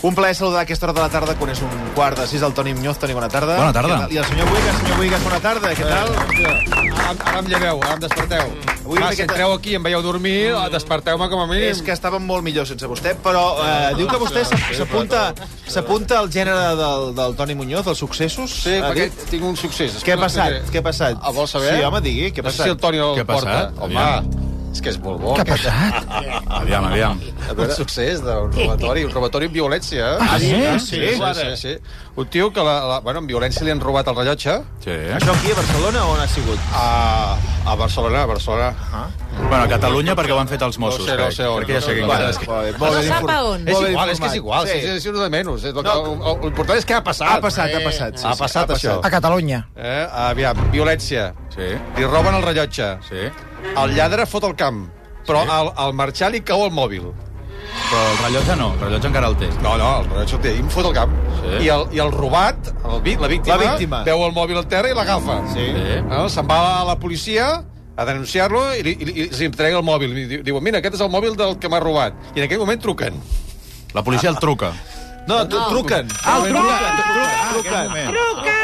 Un plaer saludar a aquesta hora de la tarda, quan és un quart de sis, el Toni Muñoz. Toni, bona tarda. Bona tarda. I el senyor Buigas, senyor Buigas, bona tarda. Què tal? Ara, ara em lleveu, ara em desperteu. Avui Clar, una si miqueta- entreu aquí i em veieu dormir, desperteu-me com a mínim. És que estàvem molt millor sense vostè, però eh, diu que vostè s'ap- s'apunta s'apunta al gènere del, del Toni Muñoz, dels successos. Sí, Ha perquè dit? tinc un succés. Què ha passat? Què ha passat? Ah, vols saber? Sí, home, digui, què ha No sé passat? si el Toni el Què ha porta. passat? Home, Aviam. És que és molt bo. Què ha passat? Aviam, aviam. Un succés d'un robatori, un robatori amb violència. eh? Ah, sí? Sí, sí, sí, sí. Un tio que la, la, bueno, amb violència li han robat el rellotge Sí. Això aquí a Barcelona on ha sigut? a, a Barcelona, a Barcelona. Ah. Bueno, a Catalunya perquè ho han fet els Mossos, No sé, no crec. sé on. Perquè ja sé que No, encara... no, és que- No sap a on. És igual, és que és igual, Sí. sí. és, és un de menys. L'important és què ha passat. Ha passat, ha passat. Sí, ha passat, ha això. A Catalunya. Eh? Aviam, violència. Sí, Li roben el rellotge. sí. El lladre fot el camp. Però Sí. al, al marxar li cau el mòbil. Però el rellotge no, el rellotge encara el té. No, no, el rellotge el té. I em fot el camp. Sí. I, el, I el robat, el, vi- la, víctima, La víctima. veu el mòbil al terra i l'agafa. Sí. Sí. No? Se'n va a la policia a denunciar-lo i, i, i li entrega el mòbil. I diu, mira, aquest és el mòbil del que m'ha robat. I en aquell moment truquen. La policia el truca. No, tu, truquen. Ah, truquen. truquen. Truquen. Truca! Exacte, Mòbil truquen.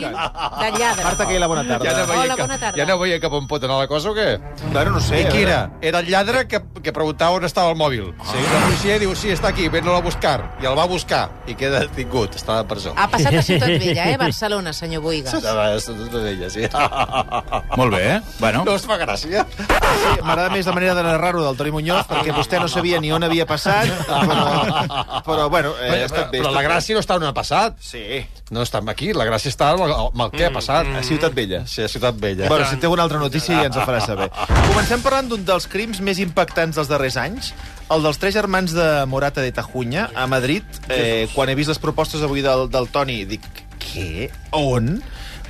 De lladre. Marta Caila, bona tarda. Ja no, veia Hola, bona tarda. ja no veia cap on pot anar la cosa o què? Bueno, no sé. I a qui veure. era? Era el lladre que, que preguntava on estava el mòbil. Sí. La policia diu, sí, està aquí, ven-lo a buscar. I el va buscar. I queda detingut, està a la presó. Ha passat a Ciutat Vella, eh? Barcelona, senyor Buigas. És tota d'ella, sí. Molt bé, eh? Bueno, No us fa gràcia? Sí, M'agrada més la manera de narrar-ho del Toni Muñoz, perquè vostè no sabia ni on havia passat, però, però bueno, eh, estat bé. Però la gràcia no està on ha passat. Sí, No està aquí, la gràcia està amb el, amb el què ha passat. a Ciutat Vella. Sí, a Ciutat Vella. Bueno, si té una altra notícia ja ens la farà saber. Comencem parlant d'un dels crims més impactants dels darrers anys, el dels tres germans de Morata de Tajunya, a Madrid. Eh, quan he vist les propostes avui del, del Toni, dic, què? On?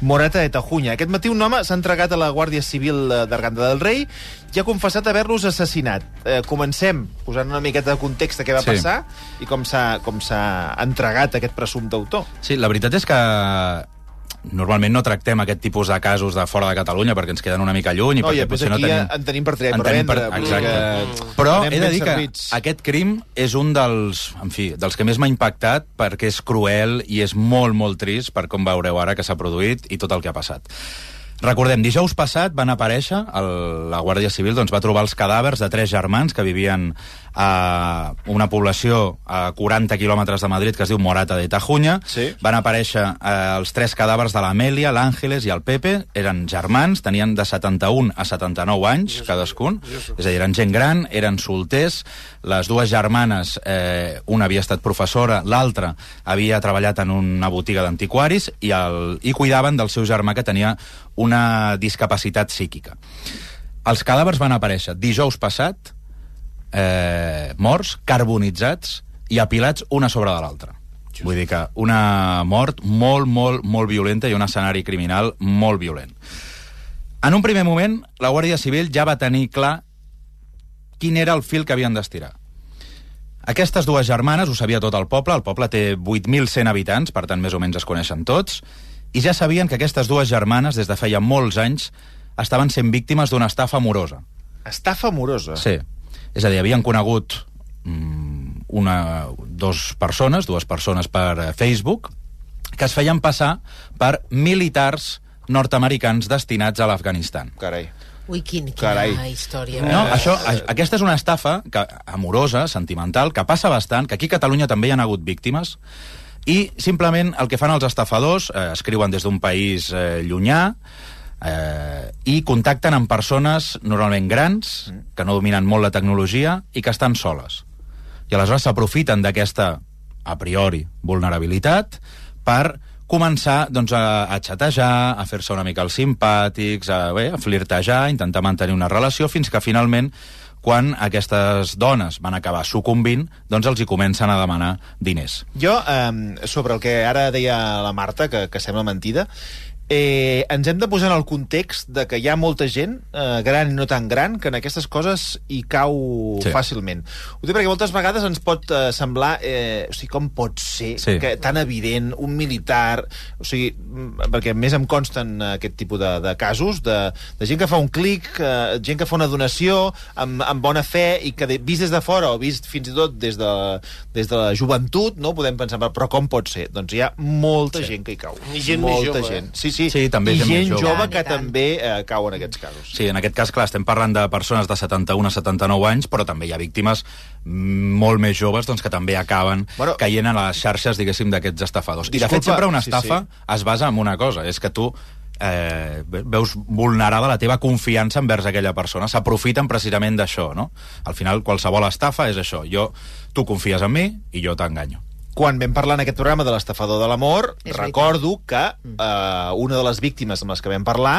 Morata de Tajunya. Aquest matí un home s'ha entregat a la Guàrdia Civil d'Arganda del Rei i ha confessat haver-los assassinat. Eh, comencem posant una miqueta de context de què va Sí. passar i com s'ha com s'ha entregat aquest presumpte autor. sí, la veritat és que normalment no tractem aquest tipus de casos de fora de Catalunya perquè ens queden una mica lluny i No, i perquè potser no aquí tenim... en tenim per triar i per tenim vendre. dir Exacte. que Però anem he de dir que servits. aquest crim és un dels, en fi, dels que més m'ha impactat perquè és cruel i és molt, molt trist per com veureu ara que s'ha produït i tot el que ha passat. Recordem, dijous passat van aparèixer, el, la Guàrdia Civil doncs, va trobar els cadàvers de tres germans que vivien a una població a 40 quilòmetres de Madrid que es diu Morata de Tajunya. Sí. Van aparèixer eh, els tres cadàvers de l'Amèlia, l'Àngeles i el Pepe. Eren germans, tenien de 71 a 79 anys cadascun. És a dir, eren gent gran, eren solters. Les dues germanes, eh, una havia estat professora, l'altra havia treballat en una botiga d'antiquaris i, el, i cuidaven del seu germà que tenia una discapacitat psíquica. Els cadàvers van aparèixer dijous passat, eh, morts, carbonitzats i apilats una sobre de l'altra. Vull dir que una mort molt, molt, molt violenta i un escenari criminal molt violent. En un primer moment, la Guàrdia Civil ja va tenir clar quin era el fil que havien d'estirar. Aquestes dues germanes, ho sabia tot el poble, el poble té 8.100 habitants, per tant més o menys es coneixen tots, i ja sabien que aquestes dues germanes, des de feia molts anys, estaven sent víctimes d'una estafa amorosa. Estafa amorosa. Sí. És a dir, havien conegut mm, una, dos persones, dues persones per eh, Facebook, que es feien passar per militars nord-americans destinats a l'Afganistan. Carai. Ui, quin, quina Carai. història. No, això, a- aquesta és una estafa que, amorosa, sentimental, que passa bastant, que aquí a Catalunya també hi ha hagut víctimes, i simplement el que fan els estafadors, eh, escriuen des d'un país eh, llunyà, eh, i contacten amb persones normalment grans, que no dominen molt la tecnologia i que estan soles. I aleshores s'aprofiten d'aquesta, a priori, vulnerabilitat per començar doncs, a, a xatejar, a fer-se una mica els simpàtics, a, bé, a flirtejar, a intentar mantenir una relació, fins que finalment quan aquestes dones van acabar sucumbint, doncs els hi comencen a demanar diners. Jo, eh, sobre el que ara deia la Marta, que, que sembla mentida, eh, ens hem de posar en el context de que hi ha molta gent, eh, gran i no tan gran, que en aquestes coses hi cau Sí. fàcilment. Ho dic perquè moltes vegades ens pot eh, semblar... Eh, o sigui, com pot ser Sí. que tan evident un militar... O sigui, perquè més em consten eh, aquest tipus de, de casos, de, de gent que fa un clic, eh, gent que fa una donació amb, amb bona fe i que de, vist des de fora o vist fins i tot des de, des de la joventut, no podem pensar, però com pot ser? Doncs hi ha molta sí. gent que hi cau. I gent més molta jove, gent. eh? Sí, sí. Sí, també I gent jove. jove que també eh, cau en aquests casos. Sí, en aquest cas, clar, estem parlant de persones de 71 a 79 anys, però també hi ha víctimes mm, molt més joves doncs, que també acaben Bueno, caient a les xarxes, diguéssim, d'aquests estafadors. I, de disculpa, fet, sempre una sí, estafa sí. es basa en una cosa, és que tu eh, veus vulnerada la teva confiança envers aquella persona. S'aprofiten precisament d'això, no? Al final, qualsevol estafa és això. Jo, tu confies en mi i jo t'enganyo. Quan vam parlar en aquest programa de l'estafador de l'amor, recordo que eh, una de les víctimes amb les que vam parlar,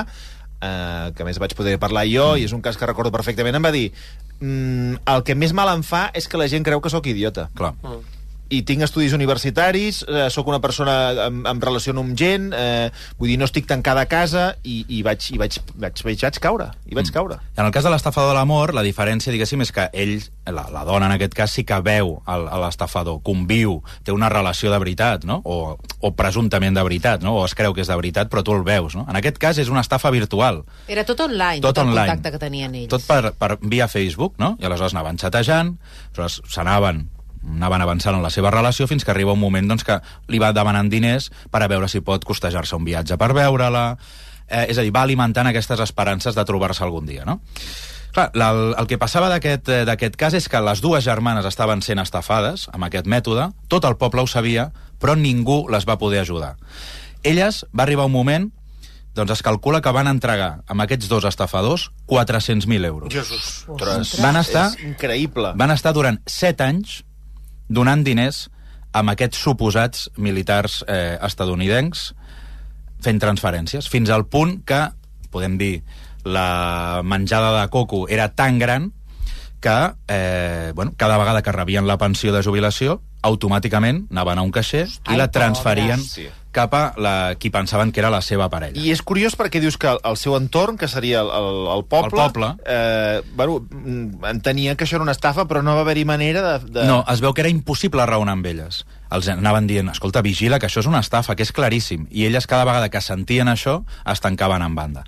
eh, que més vaig poder parlar jo, i és un cas que recordo perfectament, em va dir mm, el que més mal em fa és que la gent creu que sóc idiota. Clar. I tinc estudis universitaris, eh, sóc una persona em, em relaciono amb gent, eh, vull dir, no estic tancada a casa i, i, vaig, i vaig, vaig, vaig, vaig caure, i vaig caure. En el cas de l'estafador de l'amor, la diferència, diguéssim, és que ell, la, la dona en aquest cas, sí que veu l'estafador, conviu, té una relació de veritat, no? O, o presumptament de veritat, no? O es creu que és de veritat, però tu el veus, no? En aquest cas és una estafa virtual. Era tot online, Tot tot, el online. contacte que tenien ells. Tot per, per via Facebook, no? I aleshores anaven xatejant, aleshores s'anaven anaven avançant en la seva relació fins que arriba un moment doncs, que li va demanant diners per a veure si pot costejar-se un viatge per veure-la, eh, és a dir, va alimentant aquestes esperances de trobar-se algun dia, no? Clar, la, el, el que passava d'aquest eh, d'aquest cas és que les dues germanes estaven sent estafades amb aquest mètode, tot el poble ho sabia, però ningú les va poder ajudar. Elles, va arribar un moment doncs es calcula que van entregar amb aquests dos estafadors 400.000 euros. Jesús. Ostres, Van estar- És increïble. Van estar durant 7 anys donant diners amb aquests suposats militars eh, estadounidencs fent transferències, fins al punt que, podem dir, la menjada de coco era tan gran que eh, bueno, cada vegada que rebien la pensió de jubilació automàticament anaven a un caixer Ai, i la transferien pobres. Sí. cap a la, qui pensaven que era la seva parella. I és curiós perquè dius que el, seu entorn, que seria el, el, el poble, El poble. Eh, bueno, mm, entenia que això era una estafa, però no va haver-hi manera de... de... No, es veu que era impossible raonar amb elles. Els anaven dient, escolta, vigila, que això és una estafa, que és claríssim. I elles cada vegada que sentien això, es tancaven en banda.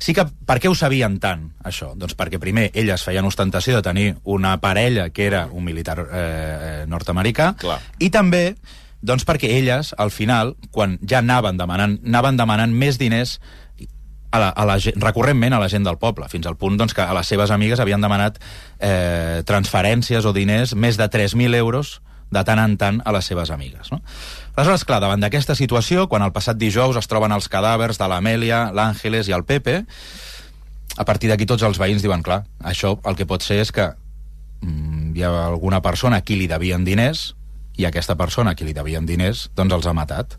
Sí que, per què ho sabien tant, això? Doncs perquè primer elles feien ostentació de tenir una parella que era un militar eh, nord-americà, Clar. i també doncs perquè elles, al final, quan ja anaven demanant, anaven demanant més diners a la, a la, gent- recurrentment a la gent del poble, fins al punt doncs, que a les seves amigues havien demanat eh, transferències o diners, més de 3.000 euros de tant en tant a les seves amigues. No? Aleshores, clar, davant d'aquesta situació, quan el passat dijous es troben els cadàvers de l'Amèlia, l'Àngeles i el Pepe, a partir d'aquí tots els veïns diuen, clar, això el que pot ser és que mm, hi ha alguna persona a qui li devien diners i aquesta persona a qui li devien diners doncs els ha matat.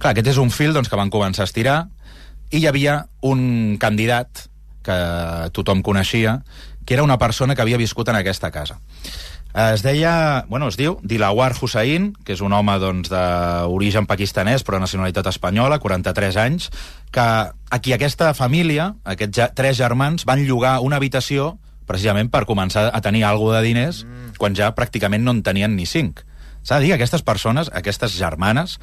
Clar, aquest és un fil doncs, que van començar a estirar i hi havia un candidat que tothom coneixia, que era una persona que havia viscut en aquesta casa. Es deia, bueno, es diu Dilawar Hussain, que és un home doncs, d'origen pakistanès però nacionalitat espanyola, 43 anys, que aquí aquesta família, aquests ja, tres germans, van llogar una habitació precisament per començar a tenir alguna de diners mm. quan ja pràcticament no en tenien ni cinc. S'ha de dir que aquestes persones, aquestes germanes,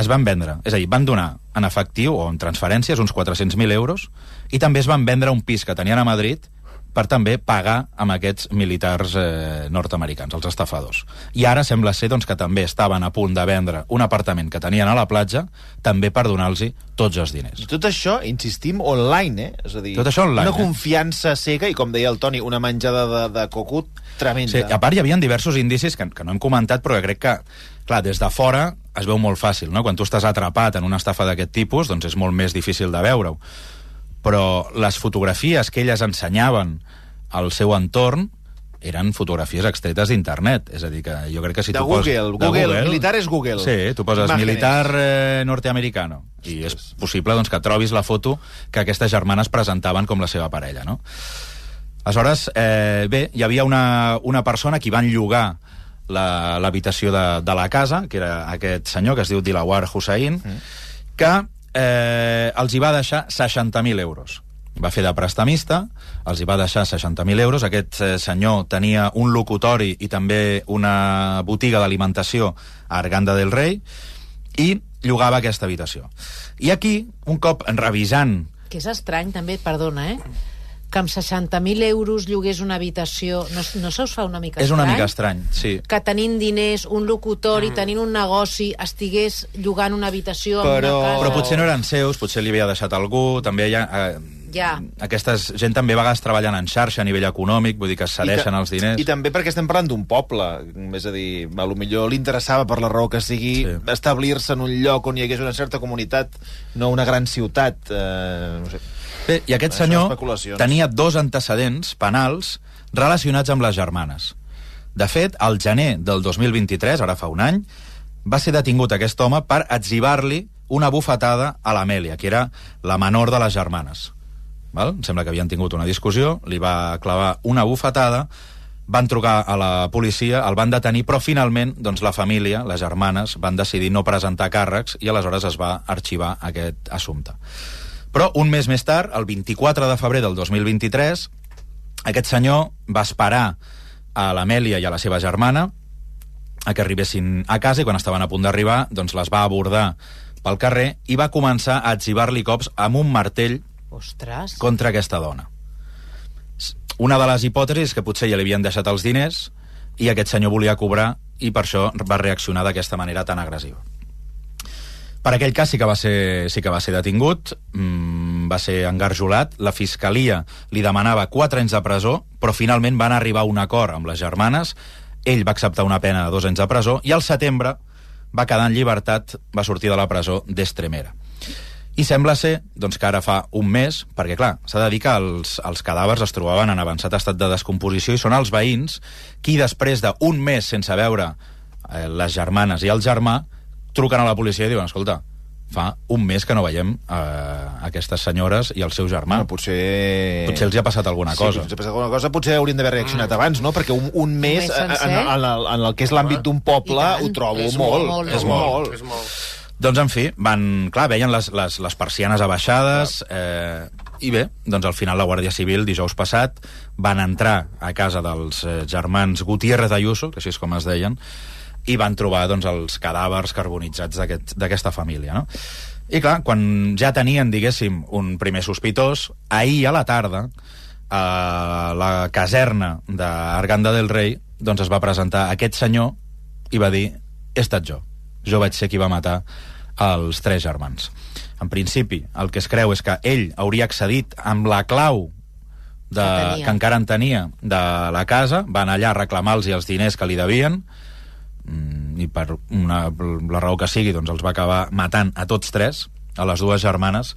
es van vendre, és a dir, van donar en efectiu o en transferències uns 400.000 euros i també es van vendre un pis que tenien a Madrid per també pagar amb aquests militars eh, nord-americans, els estafadors. I ara sembla ser doncs, que també estaven a punt de vendre un apartament que tenien a la platja també per donar-los tots els diners. I tot això, insistim, online, eh? És a dir, Tot això online, una eh? confiança cega i, com deia el Toni, una menjada de, de cocut tremenda. Sí, a part hi havia diversos indicis que, que no hem comentat, però que crec que, clar, des de fora es veu molt fàcil, no? Quan tu estàs atrapat en una estafa d'aquest tipus, doncs és molt més difícil de veure-ho. Però les fotografies que elles ensenyaven al seu entorn eren fotografies extretes d'internet. És a dir, que jo crec que si De tu Google, poses... Google, militar és Google. Sí, tu poses Imágenes. militar eh, norteamericano i és possible doncs, que trobis la foto que aquestes germanes presentaven com la seva parella, no? Aleshores, eh, bé, hi havia una, una persona que van llogar la- l'habitació de, de la casa, que era aquest senyor que es diu Dilawar Hussain, mm. que eh, els hi va deixar 60.000 euros. Va fer de prestamista, els hi va deixar 60.000 euros. Aquest eh, senyor tenia un locutori i també una botiga d'alimentació a Arganda del Rei i llogava aquesta habitació. I aquí, un cop revisant Que és estrany, també, perdona, eh? Que amb 60.000 euros llogués una habitació... No, no se us fa una mica és una estrany? mica estrany, sí. que tenint diners, un locutori, mm. tenint un negoci, estigués llogant una habitació en Però- una casa... Però potser no eren seus, potser li havia deixat algú, també hi ha... Eh, Ja. Aquesta gent també a vegades treballant en xarxa a nivell econòmic, vull dir que es cedeixen els diners. I també perquè estem parlant d'un poble. És a dir, a lo millor li interessava, per la raó que sigui, sí. establir-se en un lloc on hi hagués una certa comunitat, no una gran ciutat. Eh, no sé. Bé, i aquest Això, senyor tenia dos antecedents penals relacionats amb les germanes. De fet, al gener del 2023, ara fa un any, va ser detingut aquest home per etzibar-li una bufetada a l'Amèlia, que era la menor de les germanes. Val? Em sembla que havien tingut una discussió, li va clavar una bufetada, van trucar a la policia, el van detenir, però finalment doncs, la família, les germanes, van decidir no presentar càrrecs i aleshores es va arxivar aquest assumpte. Però un mes més tard, el 24 de febrer del 2023, aquest senyor va esperar a l'Amèlia i a la seva germana a que arribessin a casa i quan estaven a punt d'arribar doncs les va abordar pel carrer i va començar a etzibar-li cops amb un martell Ostres, contra aquesta dona. Una de les hipòtesis és que potser ja li havien deixat els diners i aquest senyor volia cobrar i per això va reaccionar d'aquesta manera tan agressiva. Per aquell cas sí que va ser, sí que va ser detingut, mmm, va ser engarjolat, la fiscalia li demanava 4 anys de presó, però finalment van arribar a un acord amb les germanes, ell va acceptar una pena de 2 anys de presó, i al setembre va quedar en llibertat, va sortir de la presó d'Estremera. I sembla ser doncs, que ara fa un mes, perquè clar, s'ha de dir que els, els cadàvers es trobaven en avançat estat de descomposició i són els veïns qui després d'un mes sense veure eh, les germanes i el germà truquen a la policia i diuen, escolta, fa un mes que no veiem eh, aquestes senyores i el seu germà. Bueno, potser... Potser els hi ha passat alguna Sí, cosa. potser ha passat alguna cosa. Potser haurien d'haver reaccionat mm. abans, no? Perquè un, un mes, mes en, en, en, el, en el que és l'àmbit d'un poble, ho trobo És molt. molt, És molt, molt. És molt. Doncs, en fi, van, clar, veien les, les, les persianes abaixades eh, i bé, doncs al final la Guàrdia Civil, dijous passat, van entrar a casa dels eh, germans Gutiérrez Ayuso, que així és com es deien, i van trobar doncs, els cadàvers carbonitzats d'aquest- d'aquesta família, no? I clar, quan ja tenien, diguéssim, un primer sospitós, ahir a la tarda, a la caserna d'Arganda del Rei, doncs es va presentar aquest senyor i va dir, he estat jo. Jo vaig ser qui va matar els tres germans. En principi, el que es creu és que ell hauria accedit amb la clau de, Que que encara en tenia de la casa, van allà a reclamar-los els diners que li devien, i per una, la raó que sigui doncs els va acabar matant a tots tres, a les dues germanes,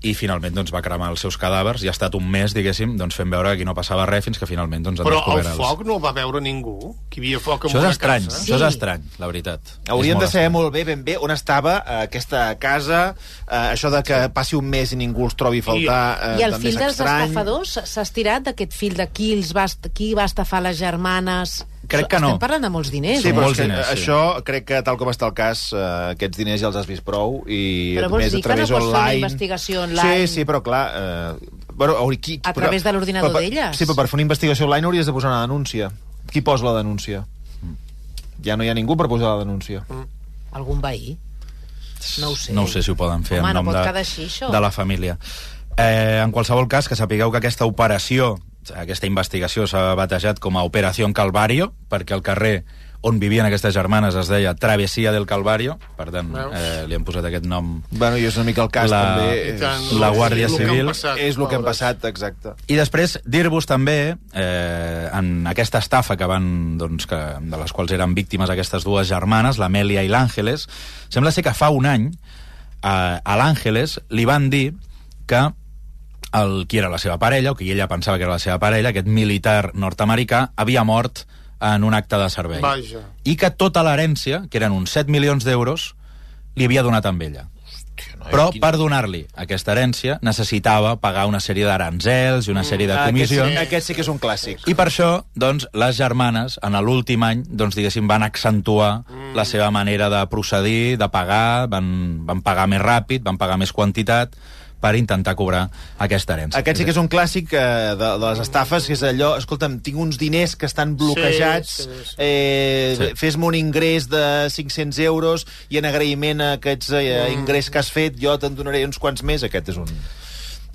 i finalment doncs, va cremar els seus cadàvers i ha estat un mes, diguéssim, doncs, fent veure que aquí no passava res fins que finalment doncs, han Però el descobert els- foc no el va veure ningú. Que hi havia foc en Això una és estrany, casa. això és estrany, la veritat. Haurien És de molt saber estrany. molt bé, ben bé, on estava eh, aquesta casa, eh, això de que passi un mes i ningú els trobi a faltar, eh, I el també fill és dels estrany. estafadors s'ha estirat d'aquest fill de qui, els va, est- qui va estafar les germanes? Crec que no. Estem parlant de molts diners, Sí, eh? però Molts que diners, sí. això crec que tal com està el cas, eh, aquests diners ja els has vist prou i Però vols més dir a que no través pots fer una online... investigació online? Sí, sí, però clar... Eh, bueno, qui, A però- través de l'ordinador d'elles? Sí, però per fer una investigació online hauries de posar una denúncia. Qui posa la denúncia? Ja no hi ha ningú per posar la denúncia. Algun veí? No ho sé. No ho sé si ho poden fer Home, en no nom pot de, quedar així, això. de la família. Eh, en qualsevol cas, que sapigueu que aquesta operació, aquesta investigació s'ha batejat com a Operació Calvario, perquè el carrer on vivien aquestes germanes es deia Travessia del Calvario, per tant, eh, li han posat aquest nom. Bueno, i és una mica el cas, La- també. Tant, La Guàrdia és el que han Civil passat, és el que pobres. passat, exacte. I després dir-vos també, eh, en aquesta estafa que van, doncs, que, de les quals eren víctimes aquestes dues germanes, l'Amèlia i l'Àngeles, sembla ser que fa un any eh, a l'Àngeles li van dir que el, qui era la seva parella, o qui ella pensava que era la seva parella, aquest militar nord-americà, havia mort en un acte de servei. Vaja. I que tota l'herència, que eren uns 7 milions d'euros, li havia donat amb ella. Però per donar-li aquesta herència necessitava pagar una sèrie d'aranzels i una sèrie de Ah, aquest, comissions. sí, aquest sí que és un clàssic. I per això, doncs, les germanes, en l'últim any, doncs, diguéssim, van accentuar Mm. la seva manera de procedir, de pagar, van, van pagar més ràpid, van pagar més quantitat per intentar cobrar aquesta herència. Aquest sí que és un clàssic eh, de, de les estafes, que és allò, escolta'm, tinc uns diners que estan bloquejats, Sí, sí, sí. eh, Sí. fes-me un ingrés de 500 euros i en agraïment a aquests eh, Mm. ingrés que has fet jo te'n donaré uns quants més. Aquest és un...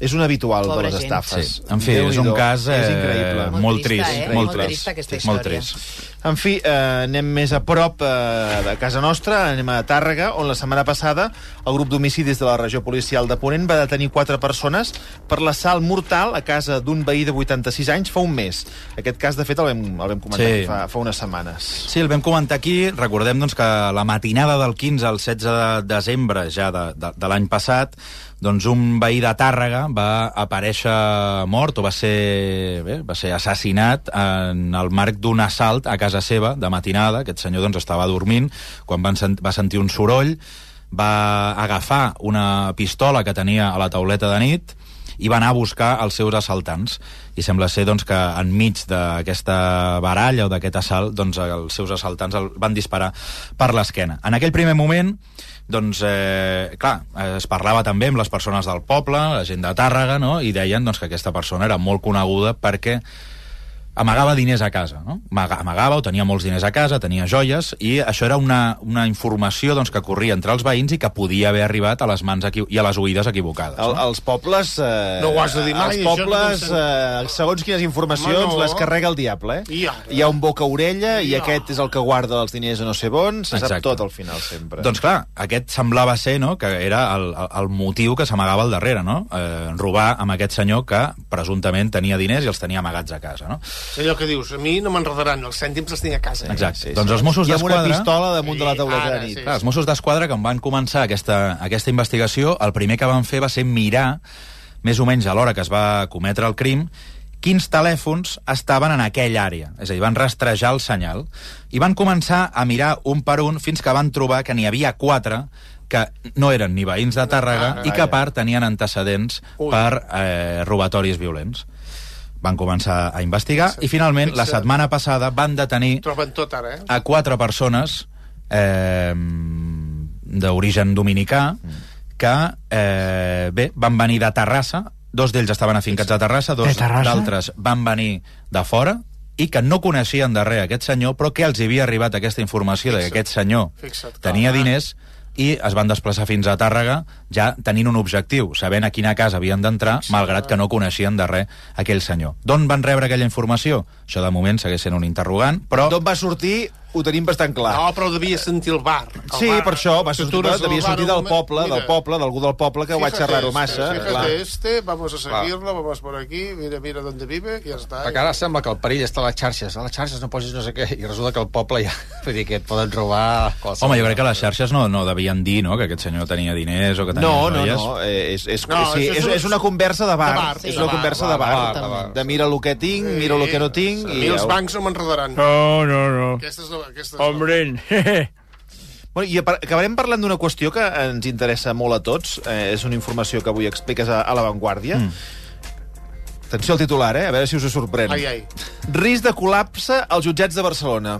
És un habitual Pobra de les gent. estafes. Sí. En fi, és un cas eh, És increïble. Molt molt trist. eh? Molt Molt trist. trista aquesta Molt història. trist. En fi, eh, anem més a prop eh, de casa nostra, anem a Tàrrega, on la setmana passada el grup d'homicidis de la regió policial de Ponent va detenir quatre persones per l'assalt mortal a casa d'un veí de 86 anys fa un mes. Aquest cas, de fet, el vam, el vam comentar Sí. fa, fa unes setmanes. Sí, el vam comentar aquí. Recordem doncs, que la matinada del 15 al 16 de desembre ja de, de, de l'any passat doncs un veí de Tàrrega va aparèixer mort o va ser, bé, va ser assassinat en el marc d'un assalt a casa seva de matinada. Aquest senyor doncs, estava dormint quan van sent, va sentir un soroll, va agafar una pistola que tenia a la tauleta de nit i va anar a buscar els seus assaltants. I sembla ser doncs, que enmig d'aquesta baralla o d'aquest assalt, doncs, els seus assaltants el van disparar per l'esquena. En aquell primer moment, doncs, eh, clar, es parlava també amb les persones del poble, la gent de Tàrrega, no? i deien doncs, que aquesta persona era molt coneguda perquè amagava diners a casa, no? Amaga- Amagava o tenia molts diners a casa, tenia joies, i això era una, una informació doncs, que corria entre els veïns i que podia haver arribat a les mans equi i a les oïdes equivocades. El, No? els pobles... Eh, No ho has de dir mai, Els pobles, no eh, segons quines informacions, Home, no. les carrega el diable, eh? I ara? Hi ha un boca-orella i Ja. aquest és el que guarda els diners a no sé on, se Exacte. sap tot al final, sempre. Doncs clar, aquest semblava ser no, que era el, el, el motiu que s'amagava al darrere, no? Eh, robar amb aquest senyor que presumptament tenia diners i els tenia amagats a casa, no? És allò que dius, a mi no m'enredaran, els cèntims els tinc a casa. Exacte. Doncs els Mossos I amb una d'Esquadra- pistola damunt de la Sí, tauleta ara, de nit. sí. Clar, els Mossos d'Esquadra, quan van començar aquesta, aquesta investigació, el primer que van fer va ser mirar, més o menys a l'hora que es va cometre el crim, quins telèfons estaven en aquella àrea. És a dir, van rastrejar el senyal i van començar a mirar un per un fins que van trobar que n'hi havia quatre que no eren ni veïns de Tàrrega Ah, i que, a part, tenien antecedents Ui. per eh, robatoris violents. Van començar a investigar i, finalment, la Fixa't. setmana passada van detenir Troben tot ara, eh? a quatre persones eh, d'origen dominicà que, eh, bé, van venir de Terrassa, dos d'ells estaven afincats a Terrassa, dos d'altres van venir de fora, i que no coneixien de res aquest senyor, però que els havia arribat aquesta informació de que Fixa't. aquest senyor Fixa't, tenia clar. diners i es van desplaçar fins a Tàrrega ja tenint un objectiu, sabent a quina casa havien d'entrar, malgrat que no coneixien de res aquell senyor. D'on van rebre aquella informació? Això de moment segueix sent un interrogant, però... D'on va sortir ho tenim bastant clar. No, però devia sentir el bar. El Sí, bar. per això, va tu eres devia bar, sortir del poble, mira. del poble, d'algú del poble que ho xerrado este, massa. Fíjate clar. este, vamos a seguirlo, vamos por aquí, mira, mira dónde vive, i ja està. Perquè ara sembla que el perill està a les xarxes. A les xarxes no posis no sé què, i resulta que el poble ja... Vull dir que et poden robar qualsevol... Home, jo crec que les xarxes no, no devien dir no, que aquest senyor tenia diners o que tenia No, no, joies. no, eh, és, és, No, sí, és és, un- és una conversa de bar, de bar, és sí, una de bar, conversa de de bar, bar, de bar. de mira el que tinc, mira el que no tinc, i... els bancs no m'enredaran. No, no, no. Aquesta és la... Aquesta és Hombre, Bueno, I acabarem parlant d'una qüestió que ens interessa molt a tots, eh, és una informació que avui expliques a, a La Vanguardia. Mm. Atenció al titular, eh? a veure si us sorprèn. Ai, ai. Risc de col·lapse als jutjats de Barcelona.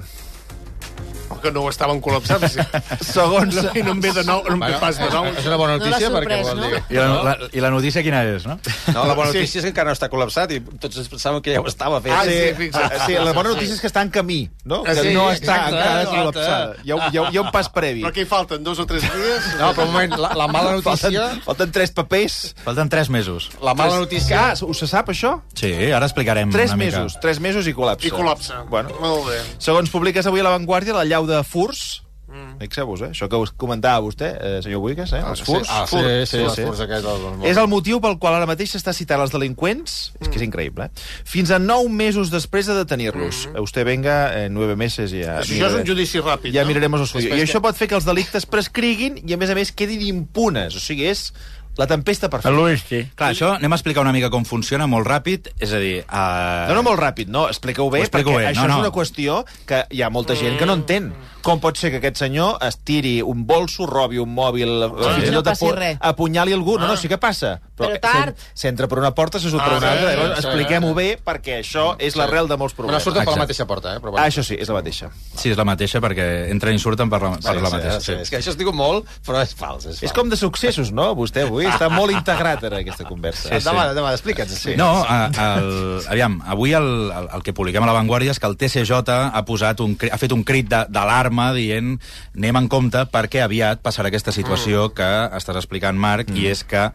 Que no ho estaven col·lapsant. Sí. Segons... No, I no em ve de nou, no em ve pas de nou. És una bona No notícia perquè sorprès, vol no? dir... I la, la, I la notícia quina és, no? No, la bona Sí. notícia és que encara no està col·lapsat i tots ens pensàvem que ja ho estava fet. Ah, Sí, sí, fixa't. sí, la bona notícia és que està en camí, no? Ah, Que sí, no està exacte, encara exacte. col·lapsada. Hi ha, hi, ha, hi ha un pas previ. Però què hi falten, dos o tres dies? No, però un moment, la, la mala Falten, notícia... falten tres papers. Falten tres mesos. La mala notícia... Ah, us se sap, això? Sí, ara explicarem Tres una mica. mesos. Tres mesos i col·lapse. I col·lapse. Bueno, Molt bé. segons publiques avui a La Vanguardia, la llau de furs... Mm. Fixeu-vos, eh? Això que us comentava vostè, eh, senyor Buigas, eh? Els furs. Ah, sí, Furs. sí, sí, sí. El, És el motiu pel qual ara mateix s'està citant els delinqüents, és que és increïble, eh? fins a nou mesos després de detenir-los. Mm. Usted venga en nueve meses i ja... Això és un judici ràpid, Ja no? miraremos el suyo. I això pot fer que els delictes prescriguin i, a més a més, quedin impunes. O sigui, és La tempesta A perfecta. l'oeste. Clar, això anem a explicar una mica com funciona molt ràpid, és a dir... Uh... No, no, molt ràpid, no, explica-ho bé, explico perquè bé, això no, no. és una qüestió que hi ha molta gent que no entén. Com pot ser que aquest senyor es tiri un bolso, robi un mòbil, fins i no tot passi apu- res. apunyali algú? No, no, sí que passa. Però tard. s'en- S'entra per una porta, se surt per Ah, una altra. sí, Llavors, sí. Expliquem-ho bé, perquè això és l'arrel de molts Bueno, problemes. surten per la mateixa porta, eh? Però Ah, això sí, és la mateixa. Sí, és la mateixa, perquè entren i surten per la, per la mateixa. Sí, sí. És que això es diu molt, però és fals. És, És fals. com de successos, no? Vostè avui està molt integrat en aquesta conversa. Sí, sí. Endavant, endavant, explica'ns. Sí. No, a, el, aviam, avui el, el, el que publiquem a La Vanguardia és que el TCJ ha, posat un, ha fet un crit de- d'alarma dient anem en compte perquè aviat passarà aquesta situació que estàs explicant, Marc, i és que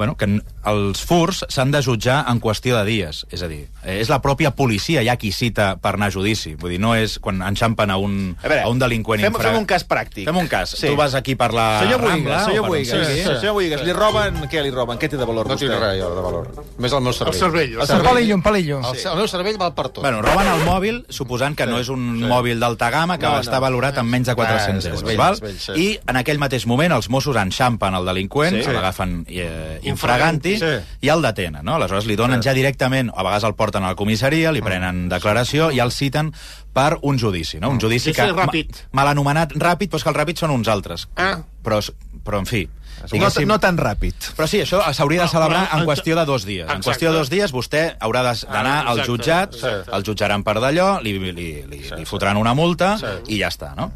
bueno, que els furs s'han de jutjar en qüestió de dies. És a dir, eh, és la pròpia policia ja qui cita per anar a judici. Vull dir, no és quan enxampen a un, A veure, a un delinqüent fem, infra- fem un cas pràctic. Fem un cas. Sí. Tu vas aquí per la Senyor Rambla... Senyor per on Boigas, sigui. sí, senyor Boigas, li roben... Què li roben? Què té de valor, No vostè? tinc res, jo, de valor. Més el meu El cervell. cervell. El cervell. palillo, un palillo. El, el meu cervell val per tot. Bueno, roben el mòbil, suposant que no és un mòbil d'alta gamma, que No, no, està valorat en menys de 400 Ah, és- és euros. vell, val? és vell, sí. I en aquell mateix moment els Mossos enxampen el delinqüent, Sí. sí. l'agafen eh, infraganti Sí. i el detenen. No? Aleshores li donen ja directament, a vegades el porten a la comissaria, li prenen declaració i el citen per un judici. No? Un judici Judici que ràpid. ma- mal anomenat ràpid, però és que els ràpids són uns altres. Ah. Però, però en fi... No, diguéssim- no tan ràpid. però sí, això s'hauria de celebrar en qüestió de dos dies. En Exacte. qüestió de dos dies vostè haurà de- d'anar Ah, al exacte, jutjat, exacte. el jutjaran per d'allò, li, li, li, li fotran una multa i ja està, no?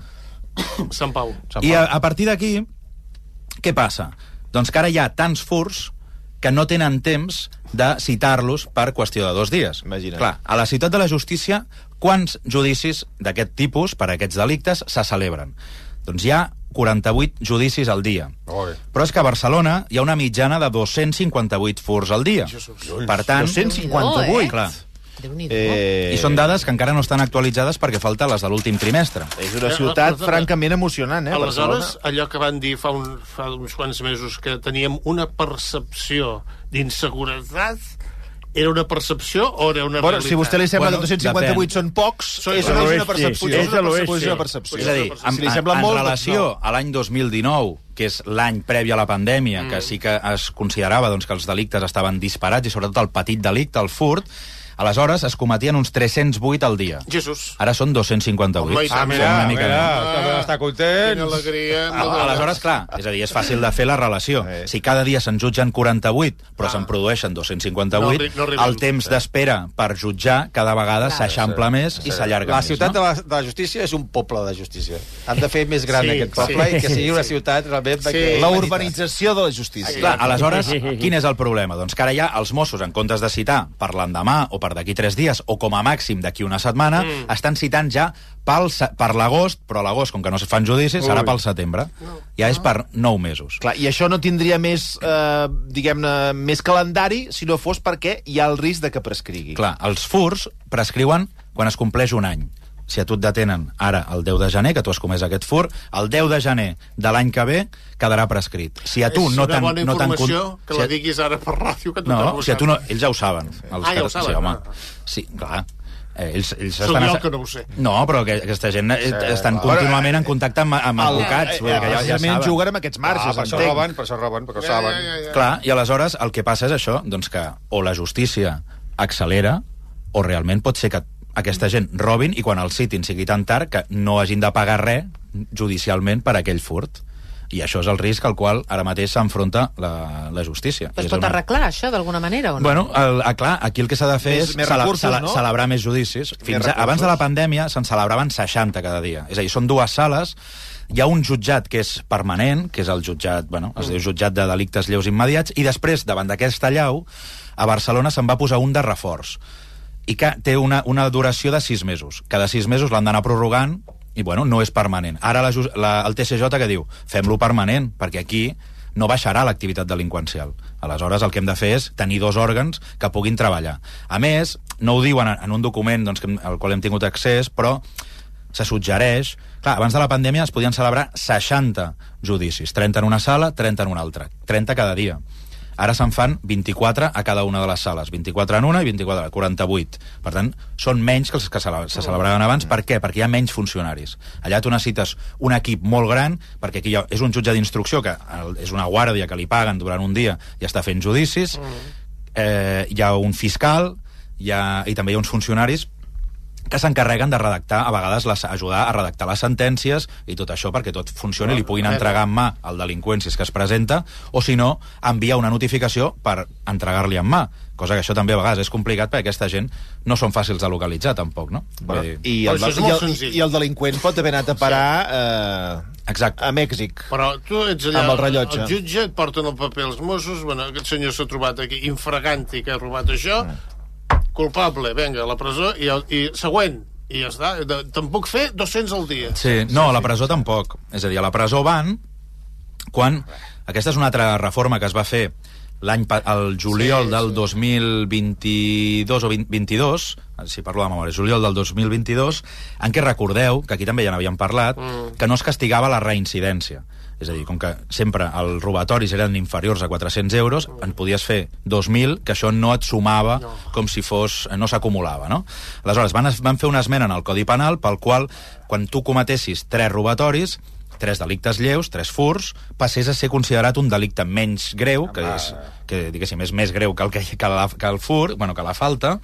Sant Pau. I a, a partir d'aquí, què passa? Doncs que ara hi ha tants furs que no tenen temps de citar-los per qüestió de dos dies. Imagina't. Clar, a la ciutat de la justícia, quants judicis d'aquest tipus, per a aquests delictes, se celebren? Doncs hi ha 48 judicis al dia. Oi. Però és que a Barcelona hi ha una mitjana de 258 furs al dia. Per tant... 258? eh? Clar. Eh, I són dades que encara no estan actualitzades perquè falta les de l'últim trimestre. És una ciutat francament emocionant, eh? Aleshores, Barcelona. allò que van dir fa, un, fa uns quants mesos que teníem una percepció d'inseguretat, era una percepció o era una Bueno, realitat? si vostè li sembla Bueno, que 258 depèn. són pocs, Són- és una, percepció. sí, és és una percepció, és una percepció. És a dir, en, si li sembla en, molt, en doncs relació no. a l'any 2019, que és l'any previ a la pandèmia, mm. que sí que es considerava doncs, que els delictes estaven disparats, i sobretot el petit delicte, el furt, aleshores es cometien uns 308 al dia. Jesús. Ara són 258. Home, Ah, mira, Una mica mira, menys. està, content. Quina alegria. Ah, Aleshores, clar, és a dir, és fàcil de fer la relació. Eh. Si cada dia se'n jutgen 48, però Ah. se'n produeixen No 258, arri- no arribem. el temps d'espera per jutjar cada vegada s'eixampla més i s'allarga La més. ciutat no? de, la, de la justícia és un poble de justícia. Han de fer més gran Sí, aquest poble sí, i que sigui una sí. ciutat realment... Sí. que- La urbanització de la justícia. Clar, aleshores, quin és el problema? Doncs que ara ja els Mossos, en comptes de citar per l'endemà o per d'aquí tres dies, o com a màxim d'aquí una setmana, mm. estan citant ja pel, per l'agost, però a l'agost, com que no se fan judicis, serà pel setembre. Ja és per nou mesos. Clar, I això no tindria més, eh, diguem-ne, més calendari si no fos perquè hi ha el risc de que prescrigui. Clar, els furs prescriuen quan es compleix un any. Si a tu et detenen ara el 10 de gener, que tu has comès aquest fur, el 10 de gener de l'any que ve quedarà prescrit. Si a tu és no bona no con- informació que si la a- diguis ara per ràdio, que tothom No, si a tu no... Ells ja ho saben. Els Ah, ja ho saben, Sí, home. ah. Sí, clar. Eh, ells, ells Sóc estan... jo que no ho sé. No, però que, aquesta gent sí, estan contínuament en contacte amb, amb El- advocats. vull dir que ja, ja saben. juguen amb aquests marges, Ah, per això roben, per això roben, perquè ho Ja, saben. ja, ja, ja. Clar, i aleshores el que passa és això, doncs que o la justícia accelera o realment pot ser que aquesta gent robin i quan el citin sigui tan tard que no hagin de pagar res judicialment per aquell furt. I això és el risc al qual ara mateix s'enfronta la, la justícia. Però es és pot una- arreglar, això, d'alguna manera, o no? Bueno, el, ah, clar, aquí el que s'ha de fer Més- és més recursos, cele no? celebrar més judicis. Fins a, recursos. abans de la pandèmia se'n celebraven 60 cada dia. És a dir, són dues sales, hi ha un jutjat que és permanent, que és el jutjat, bueno, es diu jutjat de delictes lleus immediats, i després, davant d'aquesta llau, a Barcelona se'n va posar un de reforç i que té una, una duració de sis mesos. Cada sis mesos l'han d'anar prorrogant i, bueno, no és permanent. Ara la, la, el TCJ que diu? Fem-lo permanent, perquè aquí no baixarà l'activitat delinqüencial. Aleshores, el que hem de fer és tenir dos òrgans que puguin treballar. A més, no ho diuen en, un document doncs, que, al qual hem tingut accés, però se suggereix... Clar, abans de la pandèmia es podien celebrar 60 judicis, 30 en una sala, 30 en una altra, 30 cada dia. Ara se'n fan 24 a cada una de les sales. 24 en una i 24 a 48. Per tant, són menys que els que se celebraven abans. Per què? Perquè hi ha menys funcionaris. Allà tu necessites un equip molt gran, perquè aquí ha, és un jutge d'instrucció, que és una guàrdia que li paguen durant un dia i està fent judicis, eh, hi ha un fiscal, hi ha, i també hi ha uns funcionaris que s'encarreguen de redactar, a vegades les, ajudar a redactar les sentències i tot això perquè tot funcioni i li puguin entregar en mà al delinqüent si és que es presenta, o si no, envia una notificació per entregar-li en mà. Cosa que això també a vegades és complicat perquè aquesta gent no són fàcils de localitzar, tampoc, no? Vull dir, I el, i, el. I el delinqüent pot haver anat a parar eh, Exacte. a Mèxic. Però tu ets allà... Amb el rellotge. El jutge et porten el paper als Mossos, bueno, aquest senyor s'ha trobat aquí infraganti que ha robat això, culpable, venga, a la presó, i, el, i següent, i ja està. De, te'n puc fer 200 al dia. Sí, no, a la presó tampoc. És a dir, a la presó van quan... Aquesta és una altra reforma que es va fer l'any el juliol Sí, del sí. 2022 o 20, 22, si parlo de memòria, juliol del 2022, en què recordeu, que aquí també ja n'havíem parlat, mm. que no es castigava la reincidència. És a dir, com que sempre els robatoris eren inferiors a 400 euros, en podies fer 2.000, que això no et sumava no. com si fos... eh, no s'acumulava, no? Aleshores, van, van fer una esmena en el Codi Penal pel qual, quan tu cometessis tres robatoris, tres delictes lleus, tres furs, passés a ser considerat un delicte menys greu, que és, que diguéssim, és més greu que el, que, que, la, que el fur, bueno, que la falta,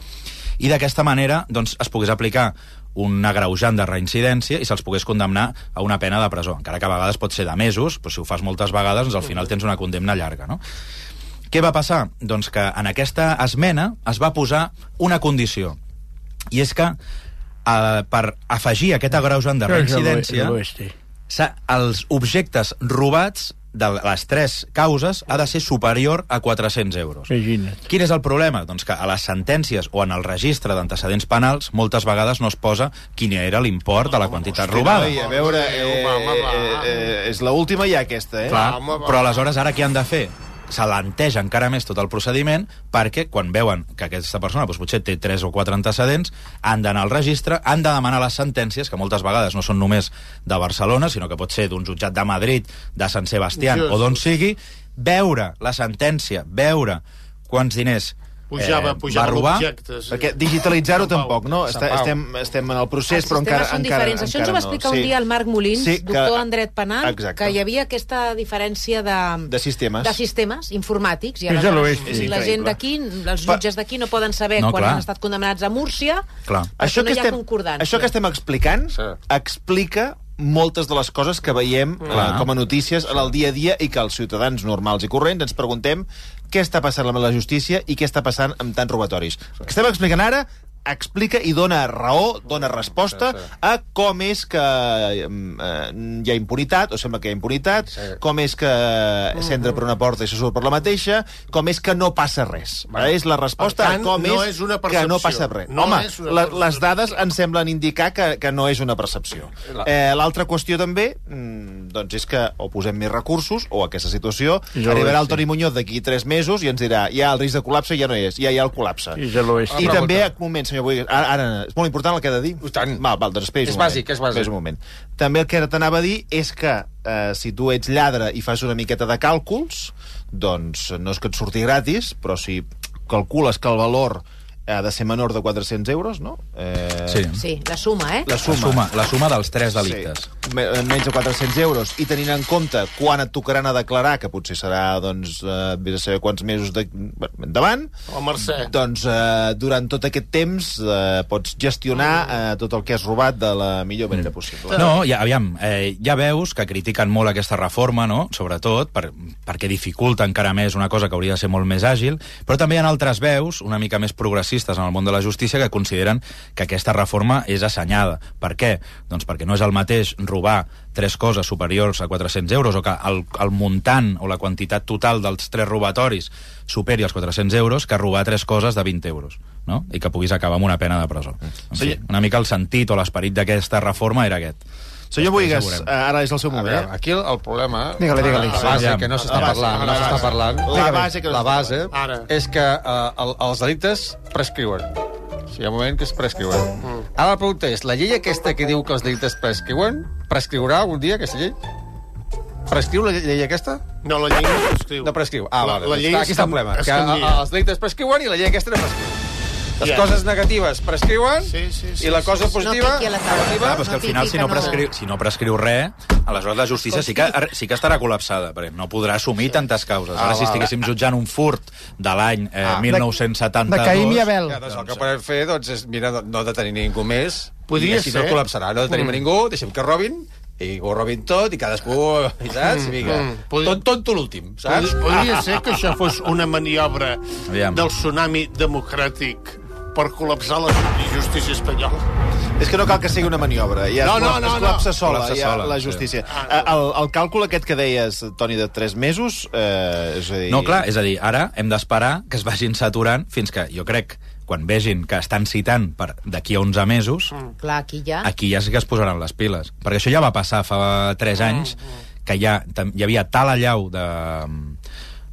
i d'aquesta manera doncs, es pogués aplicar un agreujant de reincidència i se'ls pogués condemnar a una pena de presó, encara que a vegades pot ser de mesos, però si ho fas moltes vegades, doncs al final tens una condemna llarga, no? Què va passar? Doncs que en aquesta esmena es va posar una condició, i és que eh, per afegir aquest agreujant de reincidència els objectes robats de les tres causes ha de ser superior a 400 euros. Imagina't. Quin és el problema? Doncs que a les sentències o en el registre d'antecedents penals moltes vegades no es posa quin era l'import de la quantitat robada. Ai, a veure, eh, va. eh, eh, és l'última ja aquesta, eh? Clar, però aleshores ara què han de fer? S'alenteja encara més tot el procediment perquè quan veuen que aquesta persona doncs, potser té 3 o 4 antecedents han d'anar al registre, han de demanar les sentències que moltes vegades no són només de Barcelona sinó que pot ser d'un jutjat de Madrid de Sant Sebastián o d'on sigui veure la sentència, veure quants diners Pujava, eh, pujava va robar l'objecte. Sí. Perquè digitalitzar-ho tampoc, no? Està, estem, estem en el procés, Els però encara, són encara, diferents. Això ens ho va no. explicar Sí. un dia el Marc Molins, Sí, que- doctor en dret penal, Exacte. que hi havia aquesta diferència de, De sistemes. de sistemes informàtics. I És a aleshores l'oest. És la increïble. gent d'aquí, els jutges d'aquí no poden saber No, quan clar. han estat condemnats a Múrcia, Clar. Això no que, hi ha estem, concordància. això que estem explicant Sí. explica moltes de les coses que veiem eh, Clar. com a notícies en el dia a dia i que els ciutadans normals i corrents ens preguntem què està passant amb la justícia i què està passant amb tants robatoris. Que estem explicant ara explica i dona raó, dona resposta a com és que eh, hi ha impunitat, o sembla que hi ha impunitat, Sí. com és que s'entra per una porta i se surt per la mateixa, com és que no passa res. És la resposta tant, a com no és, que no passa res. No Home, la, les dades ens semblen indicar que, que no és una percepció. La- Eh, L'altra qüestió també mm, doncs és que o posem més recursos o aquesta situació Jo arribarà el. Toni Muñoz d'aquí tres mesos i ens dirà ja el risc de col·lapse ja no és, ja hi ha el col·lapse. I ja. I també, pregunta. un moment, senyor Boigues, ara, ara és molt important el que he de dir. I tant. Val, val, doncs esperi És un moment. bàsic, és bàsic. Esperi un moment. També el que t'anava a dir és que eh, si tu ets lladre i fas una miqueta de càlculs, doncs no és que et surti gratis, però si calcules que el valor ha de ser menor de 400 euros, no? Eh, Sí. Sí, la suma, eh? La La suma. suma, la suma dels tres delictes. Sí. Me- eh, Menys de 400 euros. I tenint en compte quan et tocaran a declarar, que potser serà, doncs, eh, vés a saber quants mesos de... endavant, O Mercè. doncs eh, durant tot aquest temps eh, pots gestionar eh, tot el que has robat de la millor manera possible. No, ja, aviam, eh, ja veus que critiquen molt aquesta reforma, no? sobretot, per, perquè dificulta encara més una cosa que hauria de ser molt més àgil, però també hi ha altres veus, una mica més progressistes en el món de la justícia, que consideren que aquesta reforma és assenyada. Per què? Doncs perquè no és el mateix robar tres coses superiors a 400 euros o que el, el muntant o la quantitat total dels tres robatoris superi els 400 euros que robar tres coses de 20 euros no? i que puguis acabar amb una pena de presó. En fi, Sí. una mica el sentit o l'esperit d'aquesta reforma era aquest. Senyor veurem. eh, ara és el seu A moment. veure, eh? aquí el, el problema... Digue-li, digue-li. La base, que no s'està parlant, la no s'està parlant. La base que no la base Ara. és que eh, el, els delictes prescriuen. O sigui, hi ha un moment que es prescriuen. Ara la pregunta és, la llei aquesta que diu que els delictes prescriuen, prescriurà un dia aquesta llei? Prescriu la llei aquesta? No, la llei no prescriu. No prescriu. Ah, la, vale. La llei aquí està el problema. Que els delictes prescriuen i la llei aquesta no prescriu. Les coses negatives prescriuen Sí, sí, sí, i la sí, cosa sí. positiva... No piqui a la taula. Clar, però és que al final, si no, prescriu, si no prescriu res, aleshores la justícia sí que, sí que estarà col·lapsada, perquè no podrà assumir tantes causes. Ah, Ara, si va, estiguéssim jutjant un furt de l'any eh, Ah. 1972... De Caïm i Abel. Ja, doncs el que podem fer doncs, és mira, no- no detenir ningú més. Podria i així ser. no col·lapsarà. No detenim mm. ningú, deixem que robin, i ho robin tot, i cadascú, saps? I vinga, mm. Podri- tot, tonto l'últim, saps? Pod- Podria ser que això fos una maniobra Aviam. del tsunami democràtic per col·lapsar la justícia espanyola. És que no cal que sigui una maniobra. Ja No, es, no, no, es col·lapsa no. sola, Col·lapsa ja, sola, la sí. justícia. Eh, El, el càlcul aquest que deies, Toni, de 3 mesos, eh, és a dir... No, clar, és a dir, ara hem d'esperar que es vagin saturant fins que, jo crec, quan vegin que estan citant per d'aquí a 11 mesos, Mm. Clar, aquí ja... aquí ja sí que es posaran les piles. Perquè això ja va passar fa 3 anys, que ja hi havia tal allau de,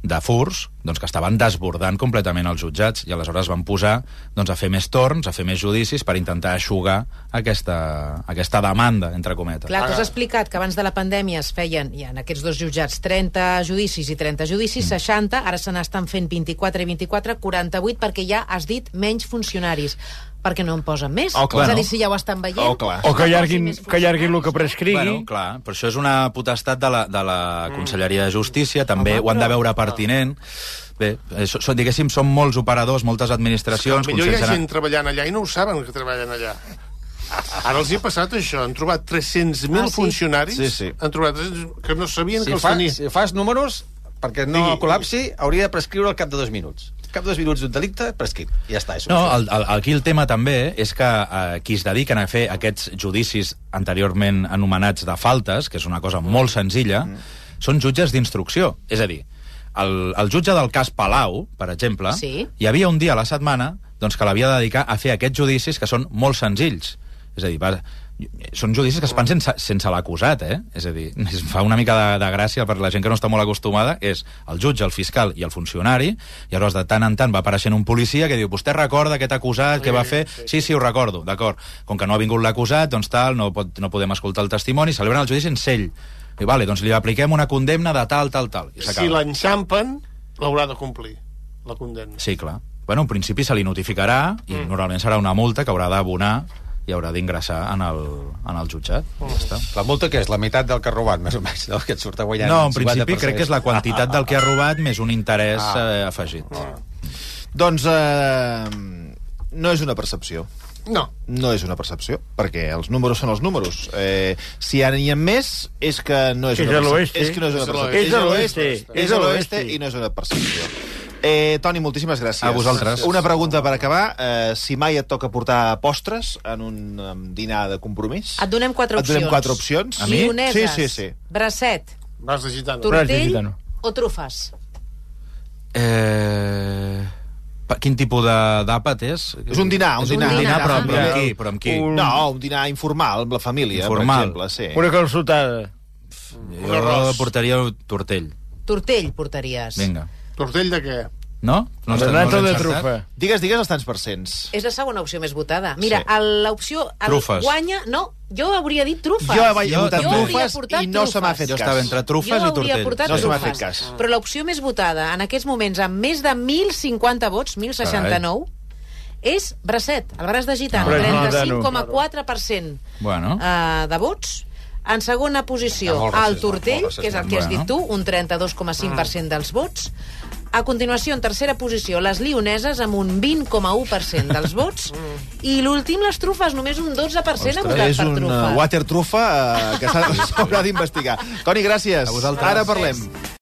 de furs doncs, que estaven desbordant completament els jutjats i aleshores van posar doncs, a fer més torns, a fer més judicis per intentar aixugar aquesta, aquesta demanda, entre cometes. Clar, tu has explicat que abans de la pandèmia es feien, ja en aquests dos jutjats, 30 judicis i 30 judicis, Mm. 60, ara se n'estan fent 24 i 24, 48, perquè ja has dit menys funcionaris. Perquè no en posen més. Oh, clar, és a dir, no. si ja ho estan veient... Oh, clar. O que allarguin, que allarguin el que prescrigui. Bueno, clar, però això és una potestat de la, de la Conselleria de Justícia, també ho han de veure pertinent. Bé, eh, so, so, diguéssim, són molts operadors, moltes administracions... Millor hi ha gent treballant allà i no ho saben que treballen allà. Ara els hi ha passat això, han trobat 300.000 Ah, sí? funcionaris Sí, sí. han trobat 300 que no sabien Si, que els fa, tenien. si fas números, perquè no Digui, col·lapsi, hauria de prescriure al cap de dos minuts. Cap de dos minuts d'un delicte, prescrit. I ja està. És No, el, el, aquí el tema també és que eh, qui es dediquen a fer aquests judicis anteriorment anomenats de faltes, que és una cosa molt senzilla, són jutges d'instrucció. És a dir, el, el jutge del cas Palau, per exemple, Sí. hi havia un dia a la setmana doncs, que l'havia de dedicar a fer aquests judicis que són molt senzills. És a dir, va, són judicis que es fan sense, sense l'acusat, eh? És a dir, es fa una mica de, de gràcia per la gent que no està molt acostumada, és el jutge, el fiscal i el funcionari, i llavors de tant en tant va apareixent un policia que diu, vostè recorda aquest acusat, què va fer? Sí, sí, ho recordo, d'acord. Com que no ha vingut l'acusat, doncs tal, no, pot, no podem escoltar el testimoni, celebren el judici en sell. I vale, doncs li apliquem una condemna de tal, tal, tal. I Si l'enxampen, l'haurà de complir, la condemna. Sí, clar. Bueno, en principi se li notificarà i mm. normalment serà una multa que haurà d'abonar i haurà d'ingressar en, el, en el jutjat. Mm. Ja està. La multa que és? La meitat del que ha robat, més o menys, no? que et surt guanyant. No, en 50%. principi crec que és la quantitat del que ha robat més un interès Ah. eh, afegit. Doncs eh, no és una percepció. No. No és una percepció, perquè els números són els números. Eh, si ara n'hi ha més, és que no és És una a percepció. És que no és una És a percepció. És a l'oeste. És a l'oeste i no és una percepció. Eh, Toni, moltíssimes gràcies. A vosaltres. Una pregunta per acabar. Eh, si mai et toca portar postres en un dinar de compromís... Et donem quatre Et donem opcions. quatre opcions. A mi? Lioneses, Sí, sí, sí. bracet, Vas de gitano. Tor- tortell gitano. o trufes. Eh... Quin tipus de- d'àpat és? És un dinar, un és dinar. Un dinar, però, però Ja. amb qui? Però amb qui? Un- No, un dinar informal, amb la família, Informal. per exemple. Sí. Una calçotada. Un Jo portaria un tortell. Tortell portaries. Vinga. Tortell de què? No? No nata no de trufa. Digues, digues els tants percents. És la segona opció més votada. Mira, Sí. l'opció... Trufes. Guanya... No, jo hauria dit trufes. Jo Jo votar també. Jo hauria trufes portat i no se m'ha fet Jo cas. estava entre trufes jo i hauria tortell. No se m'ha fet cas. Però l'opció més votada en aquests moments, amb més de 1.050 vots, 1.069, és bracet, el braç de gitano, gitano. 35,4% Bueno. uh, de vots. En segona posició, el tortell, que és el que has dit tu, un 32,5% dels vots. A continuació, en tercera posició, les lioneses, amb un 20,1% dels vots. I l'últim, les trufes, només un 12% ha votat és per un uh, water trufa uh, que s'ha- s'haurà d'investigar. Toni, gràcies. A vosaltres. Ara parlem.